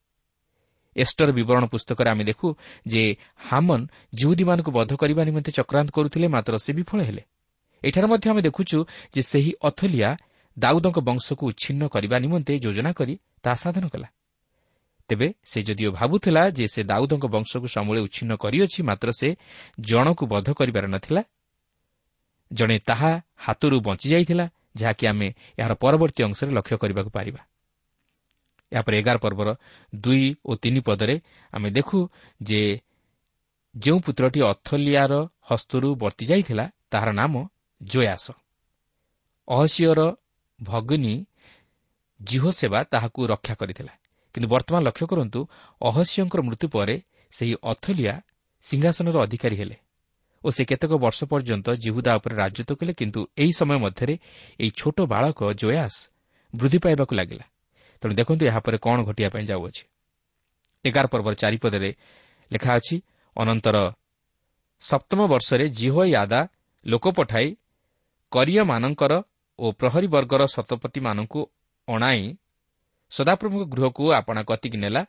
ଏଷ୍ଟର ବିବରଣ ପୁସ୍ତକରେ ଆମେ ଦେଖୁ ଯେ ହାମନ୍ ଜିହୁଦୀମାନଙ୍କୁ ବଧ କରିବା ନିମନ୍ତେ ଚକ୍ରାନ୍ତ କରୁଥିଲେ ମାତ୍ର ସେ ବିଫଳ ହେଲେ। ଏଠାରେ ମଧ୍ୟ ଆମେ ଦେଖୁଛୁ ଯେ ସେହି ଅଥଲିଆ ଦାଉଦଙ୍କ ବଂଶକୁ ଉଚ୍ଛିନ୍ନ କରିବା ନିମନ୍ତେ ଯୋଜନା କରି ତାହା ସାଧନ କଲା। ତେବେ ସେ ଯଦିଓ ଭାବୁଥିଲା ଯେ ସେ ଦାଉଦଙ୍କ ବଂଶକୁ ସମୂଳେ ଉଚ୍ଛିନ୍ନ କରିଅଛି ମାତ୍ର ସେ ଜଣକୁ ବଧ କରିବାର ନଥିଲା। ଜଣେ ତାହା ହାତରୁ ବଞ୍ଚିଯାଇଥିଲା ଯାହାକି ଆମେ ଏହାର ପରବର୍ତ୍ତୀ ଅଂଶରେ ଲକ୍ଷ୍ୟ କରିବାକୁ ପାରିବା। ଏହାପରେ ଏଗାର ପର୍ବର ଦୁଇ ଓ ତିନି ପଦରେ ଆମେ ଦେଖୁ ଯେଉଁ ପୁତ୍ରଟି ଅଥଲିଆର ହସ୍ତରୁ ବର୍ତ୍ତି ଯାଇଥିଲା ତାହାର ନାମ ଜୟାସ। ଅହସିଓର ଭଗିନୀ ଜିହୋ ସେବା ତାହାକୁ ରକ୍ଷା କରିଥିଲା। କିନ୍ତୁ ବର୍ତ୍ତମାନ ଲକ୍ଷ୍ୟ କରନ୍ତୁ ଅହସ୍ୟଙ୍କର ମୃତ୍ୟୁ ପରେ ସେହି ଅଥଲିଆ ସିଂହାସନର ଅଧିକାରୀ ହେଲେ ଓ ସେ କେତେକ ବର୍ଷ ପର୍ଯ୍ୟନ୍ତ ଜିହୁଦା ଉପରେ ରାଜତ୍ୱ କଲେ କିନ୍ତୁ ଏହି ସମୟ ମଧ୍ୟରେ ଏହି ଛୋଟ ବାଳକ ଜୟାସ ବୃଦ୍ଧି ପାଇବାକୁ ଲାଗିଲା। ତେଣୁ ଦେଖନ୍ତୁ ଏହାପରେ କ'ଣ ଘଟିବା ପାଇଁ ଯାଉଅଛି। ଏଗାର ପର୍ବର ଚାରିପଦରେ ଲେଖା ଅଛି ଅନନ୍ତର ସପ୍ତମ ବର୍ଷରେ ଜିହୋ ୟାଦା ଲୋକ ପଠାଇ କରିୟମାନଙ୍କର ଓ ପ୍ରହରୀ ବର୍ଗର ଶତପତିମାନଙ୍କୁ ଅଣାଇ ସଦାପ୍ରଭୁଙ୍କ ଗୃହକୁ ଆପଣା କତିକି ନେଲା।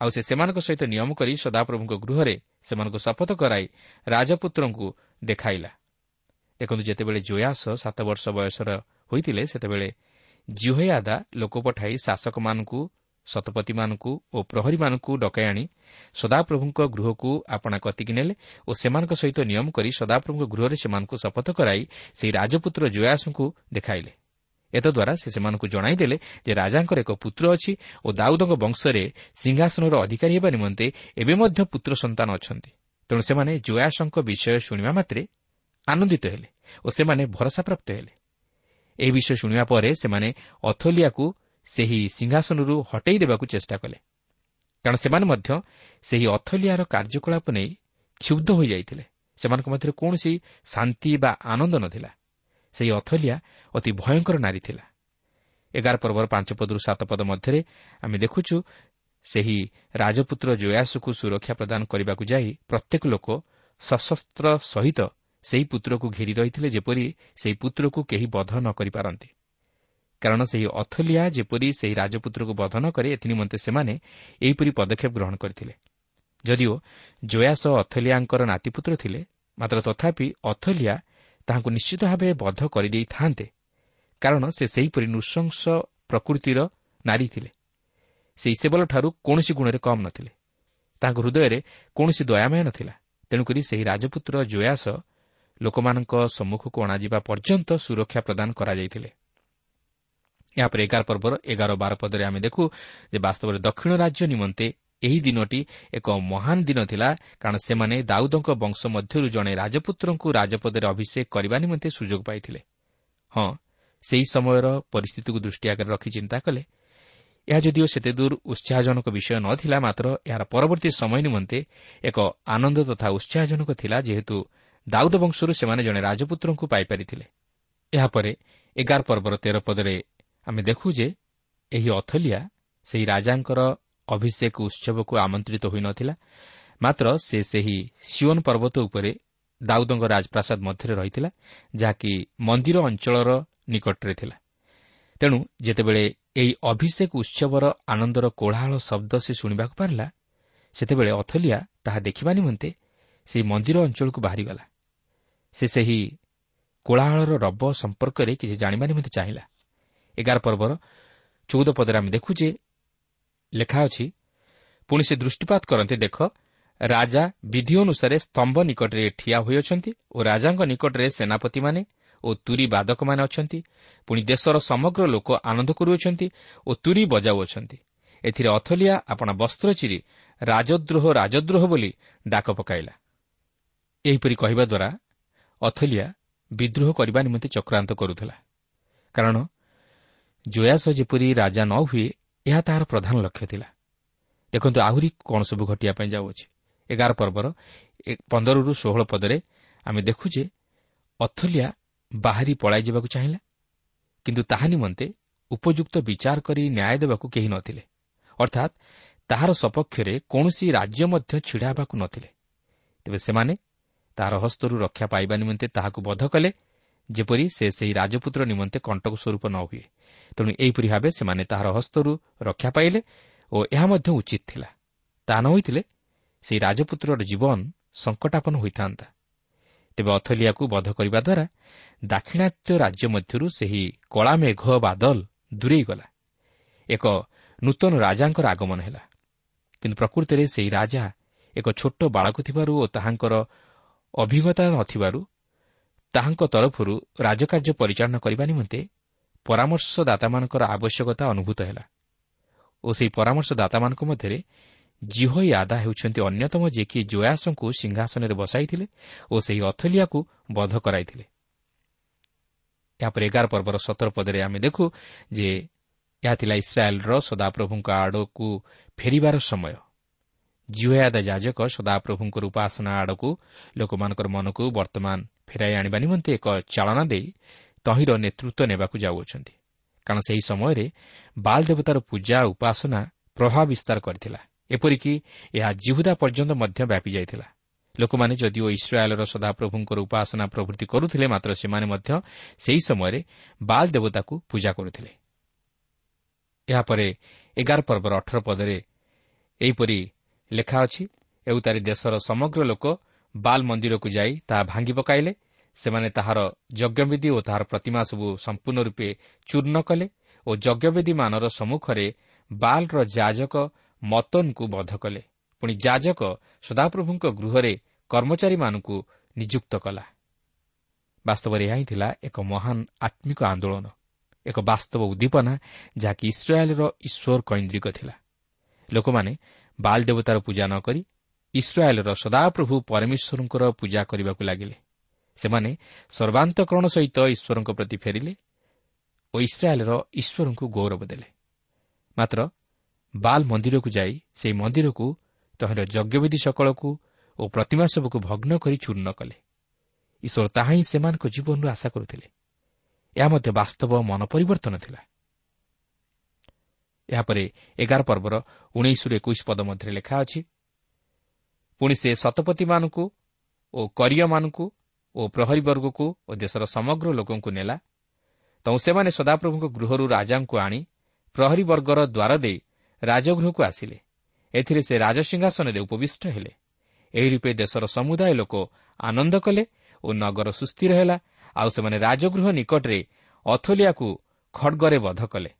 ଆଉ ସେ ସେମାନଙ୍କ ସହିତ ନିୟମ କରି ସଦାପ୍ରଭୁଙ୍କ ଗୃହରେ ସେମାନଙ୍କୁ ଶପଥ କରାଇ ରାଜପୁତ୍ରଙ୍କୁ ଦେଖାଇଲା। ଦେଖନ୍ତୁ ଯେତେବେଳେ ଜୟାସ ସାତ ବର୍ଷ ବୟସର ହୋଇଥିଲେ ସେତେବେଳେ ଜିହୟାଦା ଲୋକ ପଠାଇ ଶାସକମାନଙ୍କୁ ଶତପତିମାନଙ୍କୁ ଓ ପ୍ରହରୀମାନଙ୍କୁ ଡକାଇ ଆଣି ସଦାପ୍ରଭୁଙ୍କ ଗୃହକୁ ଆପଣା କତିକି ନେଲେ ଓ ସେମାନଙ୍କ ସହିତ ନିୟମ କରି ସଦାପ୍ରଭୁଙ୍କ ଗୃହରେ ସେମାନଙ୍କୁ ଶପଥ କରାଇ ସେହି ରାଜପୁତ୍ର ଜୟାସଙ୍କୁ ଦେଖାଇଲେ। ଏତଦ୍ୱାରା ସେ ସେମାନଙ୍କୁ ଜଣାଇଦେଲେ ଯେ ରାଜାଙ୍କର ଏକ ପୁତ୍ର ଅଛି ଓ ଦାଉଦଙ୍କ ବଂଶରେ ସିଂହାସନର ଅଧିକାରୀ ହେବା ନିମନ୍ତେ ଏବେ ମଧ୍ୟ ପୁତ୍ର ସନ୍ତାନ ଅଛନ୍ତି। ତେଣୁ ସେମାନେ ଜୟାସଙ୍କ ବିଷୟ ଶୁଣିବା ମାତ୍ରେ ଆନନ୍ଦିତ ହେଲେ ଓ ସେମାନେ ଭରସାପ୍ରାପ୍ତ ହେଲେ। ଏହି ବିଷୟ ଶୁଣିବା ପରେ ସେମାନେ ଅଥଲିଆକୁ ସେହି ସିଂହାସନରୁ ହଟେଇ ଦେବାକୁ ଚେଷ୍ଟା କଲେ। କାରଣ ସେମାନେ ମଧ୍ୟ ସେହି ଅଥଲିଆର କାର୍ଯ୍ୟକଳାପ ନେଇ କ୍ଷୁବ୍ଧ ହୋଇଯାଇଥିଲେ। ସେମାନଙ୍କ ମଧ୍ୟରେ କୌଣସି ଶାନ୍ତି ବା ଆନନ୍ଦ ନଥିଲା। ସେହି ଅଥଲିଆ ଅତି ଭୟଙ୍କର ନାରୀ ଥିଲା। ଏଗାର ପର୍ବର ପାଞ୍ଚ ପଦରୁ ସାତ ପଦ ମଧ୍ୟରେ ଆମେ ଦେଖୁଛୁ ସେହି ରାଜପୁତ୍ର ଜୟାସୁକୁ ସୁରକ୍ଷା ପ୍ରଦାନ କରିବାକୁ ଯାଇ ପ୍ରତ୍ୟେକ ଲୋକ ସଶସ୍ତ୍ର ସହିତ ସେହି ପୁତ୍ରକୁ ଘେରି ରହିଥିଲେ ଯେପରି ସେହି ପୁତ୍ରକୁ କେହି ବଧ ନ କରିପାରନ୍ତି। କାରଣ ସେହି ଅଥଲିଆ ଯେପରି ସେହି ରାଜପୁତ୍ରକୁ ବଧ ନ କରେ ଏଥିନିମନ୍ତେ ସେମାନେ ଏହିପରି ପଦକ୍ଷେପ ଗ୍ରହଣ କରିଥିଲେ। ଯଦିଓ ଜୟାସ ଅଥଲିଆଙ୍କର ନାତିପୁତ୍ର ଥିଲେ ମାତ୍ର ତଥାପି ଅଥଲିଆ ତାହାଙ୍କୁ ନିଶ୍ଚିତ ଭାବେ ବଧ କରିଦେଇଥାନ୍ତେ କାରଣ ସେ ସେହିପରି ନୃଶଂସ ପ୍ରକୃତିର ନାରୀ ଥିଲେ। ସେ ଇସେବଲଠାରୁ କୌଣସି ଗୁଣରେ କମ୍ ନଥିଲେ। ତାଙ୍କ ହୃଦୟରେ କୌଣସି ଦୟାମୟ ନଥିଲା। ତେଣୁକରି ସେହି ରାଜପୁତ୍ର ଜୟାସ ଲୋକମାନଙ୍କ ସମ୍ମୁଖକୁ ଅଣାଯିବା ପର୍ଯ୍ୟନ୍ତ ସୁରକ୍ଷା ପ୍ରଦାନ କରାଯାଇଥିଲେ। ଏହାପରେ ଏଗାର ପର୍ବର ଏଗାର ବାର ପଦରେ ଆମେ ଦେଖୁ ଯେ ବାସ୍ତବରେ ଦକ୍ଷିଣ ରାଜ୍ୟ ନିମନ୍ତେ ଏହି ଦିନଟି ଏକ ମହାନ ଦିନ ଥିଲା। କାରଣ ସେମାନେ ଦାଉଦଙ୍କ ବଂଶ ମଧ୍ୟରୁ ଜଣେ ରାଜପୁତ୍ରଙ୍କୁ ରାଜପଦରେ ଅଭିଷେକ କରିବା ନିମନ୍ତେ ସୁଯୋଗ ପାଇଥିଲେ। ହଁ ସେହି ସମୟର ପରିସ୍ଥିତିକୁ ଦୃଷ୍ଟି ଆଗରେ ରଖି ଚିନ୍ତା କଲେ। ଏହା ଯଦିଓ ସେତେଦୂର ଉତ୍ସାହଜନକ ବିଷୟ ନ ଥିଲା ମାତ୍ର ଏହାର ପରବର୍ତ୍ତୀ ସମୟ ନିମନ୍ତେ ଏକ ଆନନ୍ଦ ତଥା ଉତ୍ସାହଜନକ ଥିଲା ଯେହେତୁ ଦାଉଦ ବଂଶରୁ ସେମାନେ ଜଣେ ରାଜପୁତ୍ରଙ୍କୁ ପାଇପାରିଥିଲେ। ଏହାପରେ ଏଗାର ପର୍ବର ତେର ପଦରେ ଆମେ ଦେଖୁ ଯେ ଏହି ଅଥଲିଆ ସେହି ରାଜାଙ୍କର ଅଭିଷେକ ଉତ୍ସବକୁ ଆମନ୍ତ୍ରିତ ହୋଇନଥିଲା ମାତ୍ର ସେ ସେହି ସିଓନ୍ ପର୍ବତ ଉପରେ ଦାଉଦଙ୍କ ରାଜପ୍ରାସାଦ ମଧ୍ୟରେ ରହିଥିଲା ଯାହାକି ମନ୍ଦିର ଅଞ୍ଚଳର ନିକଟରେ ଥିଲା। ତେଣୁ ଯେତେବେଳେ ଏହି ଅଭିଷେକ ଉତ୍ସବର ଆନନ୍ଦର କୋଳାହଳ ଶବ୍ଦ ସେ ଶୁଣିବାକୁ ପାରିଲା ସେତେବେଳେ ଅଥଲିଆ ତାହା ଦେଖିବା ନିମନ୍ତେ ସେହି ମନ୍ଦିର ଅଞ୍ଚଳକୁ ବାହାରିଗଲା। ସେ ସେହି କୋଳାହଳର ରବ ସମ୍ପର୍କରେ କିଛି ଜାଣିବା ନିମନ୍ତେ ଚାହିଁଲା। ଏଗାର ପର୍ବର ଚଉଦ ପଦରେ ଆମେ ଦେଖୁ ଯେ ଲେଖା ଅଛି ପୁଣି ସେ ଦୃଷ୍ଟିପାତ କରନ୍ତି ଦେଖ ରାଜା ବିଧି ଅନୁସାରେ ସ୍ତମ୍ଭ ନିକଟରେ ଠିଆ ହୋଇଅଛନ୍ତି ଓ ରାଜାଙ୍କ ନିକଟରେ ସେନାପତିମାନେ ଓ ତୁରୀ ବାଦକମାନେ ଅଛନ୍ତି ପୁଣି ଦେଶର ସମଗ୍ର ଲୋକ ଆନନ୍ଦ କରୁଅଛନ୍ତି ଓ ତୁରୀ ବଜାଉଅଛନ୍ତି। ଏଥିରେ ଅଥଲିଆ ଆପଣା ବସ୍ତ୍ର ଚିରି ରାଜଦ୍ରୋହ ରାଜଦ୍ରୋହ ବୋଲି ଡାକ ପକାଇଲା। ଏହିପରି କହିବା ଦ୍ୱାରା ଅଥଲିଆ ବିଦ୍ରୋହ କରିବା ନିମନ୍ତେ ଚକ୍ରାନ୍ତ କରୁଥିଲା। କାରଣ ଜୟାସ ଯେପରି ରାଜା ନ ହୁଏ ଏହା ତାହାର ପ୍ରଧାନ ଲକ୍ଷ୍ୟ ଥିଲା। ଦେଖନ୍ତୁ ଆହୁରି କ'ଣ ସବୁ ଘଟିବା ପାଇଁ ଯାଉଅଛି। ଏଗାର ପର୍ବର ପନ୍ଦରରୁ ଷୋହଳ ପଦରେ ଆମେ ଦେଖୁ ଯେ ଅଥଲିଆ ବାହାରି ପଳାଇଯିବାକୁ ଚାହିଁଲା କିନ୍ତୁ ତାହା ନିମନ୍ତେ ଉପଯୁକ୍ତ ବିଚାର କରି ନ୍ୟାୟ ଦେବାକୁ କେହି ନଥିଲେ। ଅର୍ଥାତ୍ ତାହାର ସପକ୍ଷରେ କୌଣସି ରାଜ୍ୟ ମଧ୍ୟ ଛିଡ଼ା ହେବାକୁ ନଥିଲେ। ତେବେ ସେମାନେ ତାହାର ହସ୍ତରୁ ରକ୍ଷା ପାଇବା ନିମନ୍ତେ ତାହାକୁ ବଧ କଲେ ଯେପରି ସେ ସେହି ରାଜପୁତ୍ର ନିମନ୍ତେ କଣ୍ଟକ ସ୍ୱରୂପ ନ ହୁଏ। ତେଣୁ ଏହିପରି ଭାବେ ସେମାନେ ତାହାର ହସ୍ତରୁ ରକ୍ଷା ପାଇଲେ ଓ ଏହା ମଧ୍ୟ ଉଚିତ ଥିଲା। ତାହା ନ ହୋଇଥିଲେ ସେହି ରାଜପୁତ୍ରର ଜୀବନ ସଙ୍କଟାପନ୍ନ ହୋଇଥାନ୍ତା। ତେବେ ଅଥଲିଆକୁ ବଧ କରିବା ଦ୍ୱାରା ଦାକ୍ଷିଣାତ୍ୟ ରାଜ୍ୟ ମଧ୍ୟରୁ ସେହି କଳାମେଘ ବାଦଲ ଦୂରେଇଗଲା ଏକ ନୂତନ ରାଜାଙ୍କର ଆଗମନ ହେଲା। କିନ୍ତୁ ପ୍ରକୃତିରେ ସେହି ରାଜା ଏକ ଛୋଟ ବାଳକ ଥିବାରୁ ଓ ତାହାଙ୍କର ଅଭିଜ୍ଞତା ନଥିବାରୁ ତାହାଙ୍କ ତରଫରୁ ରାଜକାର୍ଯ୍ୟ ପରିଚାଳନା କରିବା ନିମନ୍ତେ ପରାମର୍ଶଦାତାମାନଙ୍କର ଆବଶ୍ୟକତା ଅନୁଭୂତ ହେଲା ଓ ସେହି ପରାମର୍ଶଦାତାମାନଙ୍କ ମଧ୍ୟରେ ଜିହଇ ଆଦା ହେଉଛନ୍ତି ଅନ୍ୟତମ ଯିଏକି ଜୟାସଙ୍କୁ ସିଂହାସନରେ ବସାଇଥିଲେ ଓ ସେହି ଅଥଲିଆକୁ ବଧ କରାଇଥିଲେ। ଏହାପରେ ଏଗାର ପର୍ବର ସତର ପଦରେ ଆମେ ଦେଖୁ ଯେ ଏହା ଥିଲା ଇସ୍ରାଏଲ୍ର ସଦାପ୍ରଭୁଙ୍କ ଆଡ଼କୁ ଫେରିବାର ସମୟ। ଜିହୟାଦା ଯାଜକ ସଦାପ୍ରଭୁଙ୍କର ଉପାସନା ଆଡ଼କୁ ଲୋକମାନଙ୍କର ମନକୁ ବର୍ତ୍ତମାନ ଫେରାଇ ଆଣିବା ନିମନ୍ତେ ଏକ ଚାଳନା ଦେଇ ତହିଁର ନେତୃତ୍ୱ ନେବାକୁ ଯାଉଅଛନ୍ତି। କାରଣ ସେହି ସମୟରେ ବାଲ୍ ଦେବତାର ପୂଜା ଉପାସନା ପ୍ରଭାବ ବିସ୍ତାର କରିଥିଲା। ଏପରିକି ଏହା ଜିହୁଦା ପର୍ଯ୍ୟନ୍ତ ମଧ୍ୟ ବ୍ୟାପି ଯାଇଥିଲା। ଲୋକମାନେ ଯଦିଓ ଇସ୍ରାଏଲ୍ର ସଦାପ୍ରଭୁଙ୍କର ଉପାସନା ପ୍ରଭୃତି କରୁଥିଲେ ମାତ୍ର ସେମାନେ ମଧ୍ୟ ସେହି ସମୟରେ ବାଲ୍ ଦେବତାକୁ ପୂଜା କରୁଥିଲେ। ଏହାପରେ ଏଗାର ପର୍ବର ଅଠର ପଦରେ ଏହିପରି ଲେଖା ଅଛି ଏଉତାରି ଦେଶର ସମଗ୍ର ଲୋକ ବାଲ୍ ମନ୍ଦିରକୁ ଯାଇ ତାହା ଭାଙ୍ଗି ପକାଇଲେ ସେମାନେ ତାହାର ଯଜ୍ଞବିଧି ଓ ତାହାର ପ୍ରତିମା ସବୁ ସମ୍ପୂର୍ଣ୍ଣ ରୂପେ ଚୂର୍ଣ୍ଣ କଲେ ଓ ଯଜ୍ଞବିଧିମାନର ସମ୍ମୁଖରେ ବାଲ୍ର ଯାଜକ ମତନଙ୍କୁ ବଧ କଲେ। ପୁଣି ଯାଜକ ସଦାପ୍ରଭୁଙ୍କ ଗୃହରେ କର୍ମଚାରୀମାନଙ୍କୁ ନିଯୁକ୍ତ କଲା। ବାସ୍ତବରେ ଏହା ହିଁ ଥିଲା ଏକ ମହାନ ଆତ୍ମିକ ଆନ୍ଦୋଳନ ଏକ ବାସ୍ତବ ଉଦ୍ଦୀପନା ଯାହାକି ଇସ୍ରାଏଲ୍ର ଈଶ୍ୱର କୈନ୍ଦ୍ରିକ ଥିଲା। ଲୋକମାନେ ବାଲ୍ ଦେବତାର ପୂଜା ନ କରି ଇସ୍ରାଏଲ୍ର ସଦାପ୍ରଭୁ ପରମେଶ୍ୱରଙ୍କର ପୂଜା କରିବାକୁ ଲାଗିଲେ। ସେମାନେ ସର୍ବାନ୍ତକରଣ ସହିତ ଈଶ୍ୱରଙ୍କ ପ୍ରତି ଫେରିଲେ ଓ ଇସ୍ରାଏଲ୍ର ଈଶ୍ୱରଙ୍କୁ ଗୌରବ ଦେଲେ। ମାତ୍ର ବାଲ୍ ମନ୍ଦିରକୁ ଯାଇ ସେହି ମନ୍ଦିରକୁ ତହିଁର ଯଜ୍ଞବିଧି ସକଳକୁ ଓ ପ୍ରତିମା ସବୁକୁ ଭଗ୍ନ କରି ଚୂର୍ଣ୍ଣ କଲେ। ଈଶ୍ୱର ତାହା ହିଁ ସେମାନଙ୍କ ଜୀବନରୁ ଆଶା କରୁଥିଲେ। ଏହା ମଧ୍ୟ ବାସ୍ତବ ମନ ପରିବର୍ତ୍ତନ ଥିଲା। ଏହାପରେ ଏଗାର ପର୍ବର ଉଣେଇଶରୁ ଏକୋଇଶ ପଦ ମଧ୍ୟରେ ଲେଖା ଅଛି ପୁଣି ସେ ଶତପତିମାନଙ୍କୁ ଓ କରିୟମାନଙ୍କୁ ଓ ପ୍ରହରୀ ବର୍ଗକୁ ଓ ଦେଶର ସମଗ୍ର ଲୋକଙ୍କୁ ନେଲା। ତେଣୁ ସେମାନେ ସଦାପ୍ରଭୁଙ୍କ ଗୃହରୁ ରାଜାଙ୍କୁ ଆଣି ପ୍ରହରୀ ବର୍ଗର ଦ୍ୱାର ଦେଇ ରାଜଗୃହକୁ ଆସିଲେ। ଏଥିରେ ସେ ରାଜସିଂହାସନରେ ଉପବିଷ୍ଟ ହେଲେ। ଏହି ରୂପେ ଦେଶର ସମୁଦାୟ ଲୋକ ଆନନ୍ଦ କଲେ ଓ ନଗର ସୁସ୍ଥିର ହେଲା। ଆଉ ସେମାନେ ରାଜଗୃହ ନିକଟରେ ଅଥଲିଆକୁ ଖଡ଼ଗରେ ବଧ କଲେ।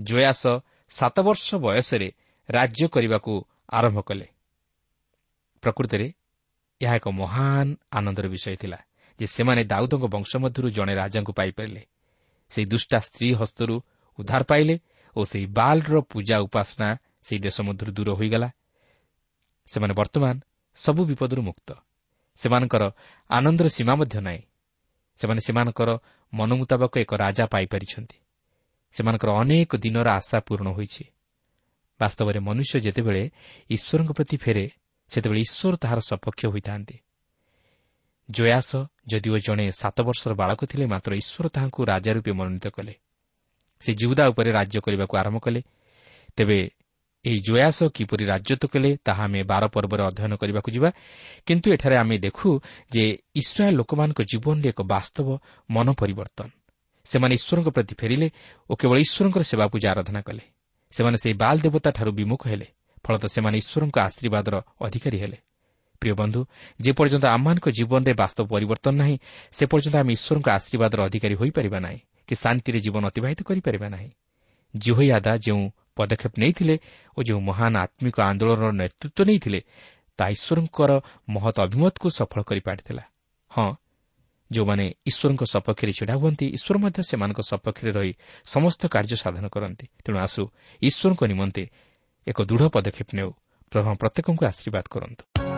ଜୟାସ ସାତ ବର୍ଷ ବୟସରେ ରାଜ୍ୟ କରିବାକୁ ଆରମ୍ଭ କଲେ। ପ୍ରକୃତରେ ଏହା ଏକ ମହାନ ଆନନ୍ଦର ବିଷୟ ଥିଲା ଯେ ସେମାନେ ଦାଉଦଙ୍କ ବଂଶ ମଧ୍ୟରୁ ଜଣେ ରାଜାଙ୍କୁ ପାଇପାରିଲେ। ସେହି ଦୁଷ୍ଟା ସ୍ତ୍ରୀ ହସ୍ତରୁ ଉଦ୍ଧାର ପାଇଲେ ଓ ସେହି ବାଲ୍ର ପୂଜା ଉପାସନା ସେହି ଦେଶ ମଧ୍ୟରୁ ଦୂର ହୋଇଗଲା। ସେମାନେ ବର୍ତ୍ତମାନ ସବୁ ବିପଦରୁ ମୁକ୍ତ। ସେମାନଙ୍କର ଆନନ୍ଦର ସୀମା ମଧ୍ୟ ନାହିଁ। ସେମାନେ ସେମାନଙ୍କର ମନ ମୁତାବକ ଏକ ରାଜା ପାଇପାରିଛନ୍ତି। ସେମାନଙ୍କର ଅନେକ ଦିନର ଆଶା ପୂରଣ ହୋଇଛି। ବାସ୍ତବରେ ମନୁଷ୍ୟ ଯେତେବେଳେ ଈଶ୍ୱରଙ୍କ ପ୍ରତି ଫେରେ ସେତେବେଳେ ଈଶ୍ୱର ତାହାର ସପକ୍ଷ ହୋଇଥାନ୍ତି। ଜୟାସ ଯଦିଓ ଜଣେ ସାତ ବର୍ଷର ବାଳକ ଥିଲେ ମାତ୍ର ଈଶ୍ୱର ତାହାଙ୍କୁ ରାଜା ରୂପେ ମନୋନୀତ କଲେ। ସେ ଜିହୁଦା ଉପରେ ରାଜ୍ୟ କରିବାକୁ ଆରମ୍ଭ କଲେ। ତେବେ ଏହି ଜୟାସ କିପରି ରାଜତ୍ୱ କଲେ ତାହା ଆମେ ବାର ପର୍ବରେ ଅଧ୍ୟୟନ କରିବାକୁ ଯିବା। କିନ୍ତୁ ଏଠାରେ ଆମେ ଦେଖୁ ଯେ ଇସ୍ରାଏଲ୍ ଲୋକମାନଙ୍କ ଜୀବନରେ ଏକ ବାସ୍ତବ ମନ ପରିବର୍ତ୍ତନ। ସେମାନେ ଈଶ୍ୱରଙ୍କ ପ୍ରତି ଫେରିଲେ ଓ କେବଳ ଈଶ୍ୱରଙ୍କର ସେବା ପୂଜା ଆରାଧନା କଲେ। ସେମାନେ ସେହି ବାଲ ଦେବତାଠାରୁ ବିମୁଖ ହେଲେ। ଫଳତଃ ସେମାନେ ଈଶ୍ୱରଙ୍କ ଆଶୀର୍ବାଦର ଅଧିକାରୀ ହେଲେ। ପ୍ରିୟ ବନ୍ଧୁ ଯେପର୍ଯ୍ୟନ୍ତ ଆମମାନଙ୍କ ଜୀବନରେ ବାସ୍ତବ ପରିବର୍ତ୍ତନ ନାହିଁ ସେ ପର୍ଯ୍ୟନ୍ତ ଆମେ ଈଶ୍ୱରଙ୍କ ଆଶୀର୍ବାଦର ଅଧିକାରୀ ହୋଇପାରିବା ନାହିଁ କି ଶାନ୍ତିରେ ଜୀବନ ଅତିବାହିତ କରିପାରିବା ନାହିଁ। ଜିହୋୟାଦା ଯେଉଁ ପଦକ୍ଷେପ ନେଇଥିଲେ ଓ ଯେଉଁ ମହାନ ଆତ୍ମିକ ଆନ୍ଦୋଳନର ନେତୃତ୍ୱ ନେଇଥିଲେ ତାହା ଈଶ୍ୱରଙ୍କର ମହତ ଅଭିମତକୁ ସଫଳ କରିପାରିଥିଲା। ହଁ ଯେଉଁମାନେ ଈଶ୍ୱରଙ୍କ ସପକ୍ଷରେ ଛିଡ଼ା ହୁଅନ୍ତି ଈଶ୍ୱର ମଧ୍ୟ ସେମାନଙ୍କ ସପକ୍ଷରେ ରହି ସମସ୍ତ କାର୍ଯ୍ୟ ସାଧନ କରନ୍ତି। ତେଣୁ ଆସୁ ଈଶ୍ୱରଙ୍କ ନିମନ୍ତେ ଏକ ଦୃଢ଼ ପଦକ୍ଷେପ ନେଉ। ପ୍ରଭୁ ପ୍ରତ୍ୟେକଙ୍କୁ ଆଶୀର୍ବାଦ କରନ୍ତୁ।